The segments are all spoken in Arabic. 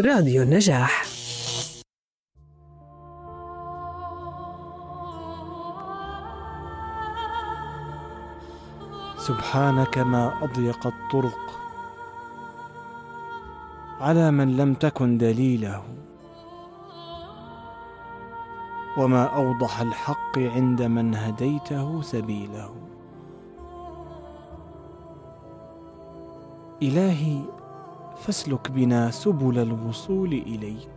راديو النجاح. سبحانك ما أضيق الطرق على من لم تكن دليله وما أوضح الحق عند من هديته سبيله. إلهي فاسلك بنا سبل الوصول إليك.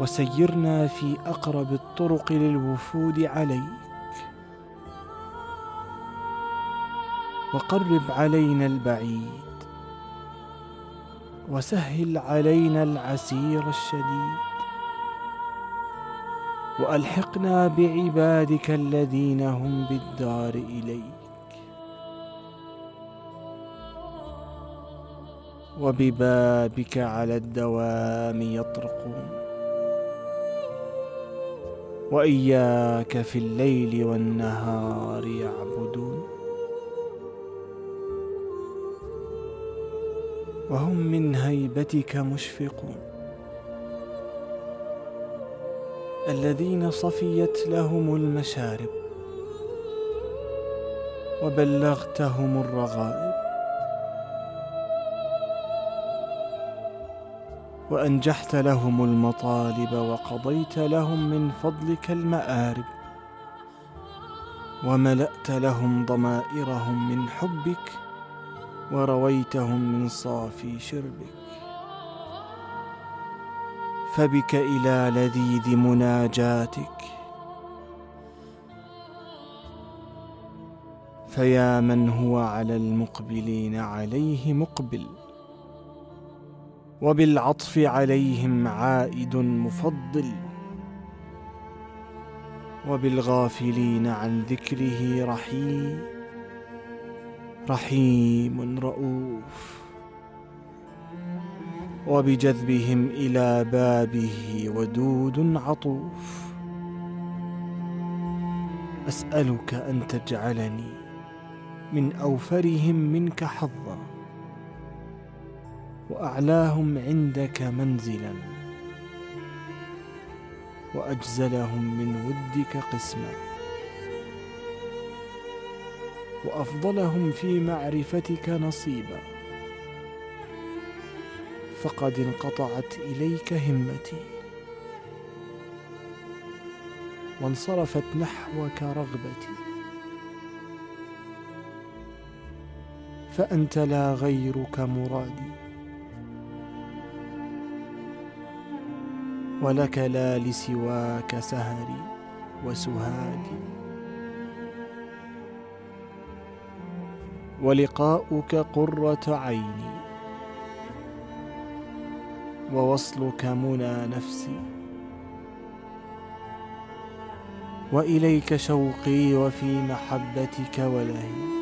وسيرنا في أقرب الطرق للوفود عليك. وقرب علينا البعيد. وسهل علينا العسير الشديد. وألحقنا بعبادك الذين هم بالدار إليك. وببابك على الدوام يطرقون. وإياك في الليل والنهار يعبدون. وهم من هيبتك مشفقون. الذين صفيت لهم المشارب. وبلغتهم الرغائب. وأنجحت لهم المطالب وقضيت لهم من فضلك المآرب. وملأت لهم ضمائرهم من حبك ورويتهم من صافي شربك. فبك إلى لذيذ مناجاتك. فيا من هو على المقبلين عليه مقبل. وبالعطف عليهم عائد مفضل. وبالغافلين عن ذكره رحيم رحيم رؤوف. وبجذبهم إلى بابه ودود عطوف. أسألك أن تجعلني من أوفرهم منك حظا. وأعلاهم عندك منزلا. وأجزلهم من ودك قسما. وأفضلهم في معرفتك نصيبا. فقد انقطعت إليك همتي. وانصرفت نحوك رغبتي. فأنت لا غيرك مرادي. ولك لا لسواك سهري وسهادي. ولقاؤك قرة عيني. ووصلك منى نفسي. وإليك شوقي وفي محبتك ولهي.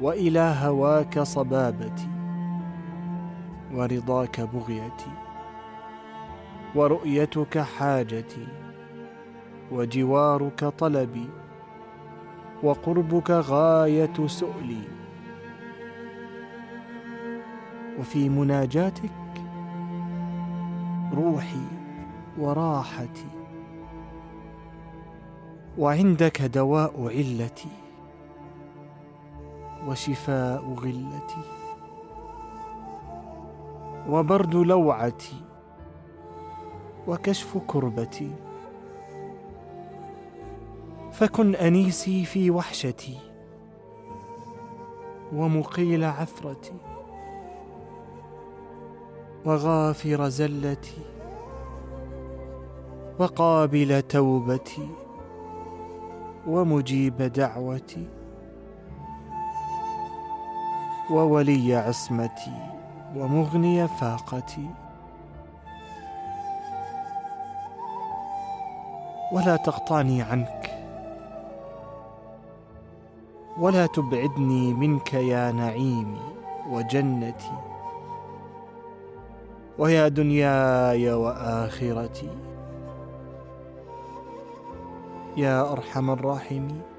وإلى هواك صبابتي. ورضاك بغيتي ورؤيتك حاجتي وجوارك طلبي وقربك غاية سؤلي. وفي مناجاتك روحي وراحتي. وعندك دواء علتي وشفاء غلتي. وبرد لوعتي وكشف كربتي. فكن أنيسي في وحشتي ومقيل عثرتي وغافر زلتي وقابل توبتي ومجيب دعوتي وولي عصمتي. ومغني فاقتي. ولا تقطعني عنك. ولا تبعدني منك يا نعيمي وجنتي. ويا دنياي وآخرتي. يا أرحم الراحمين.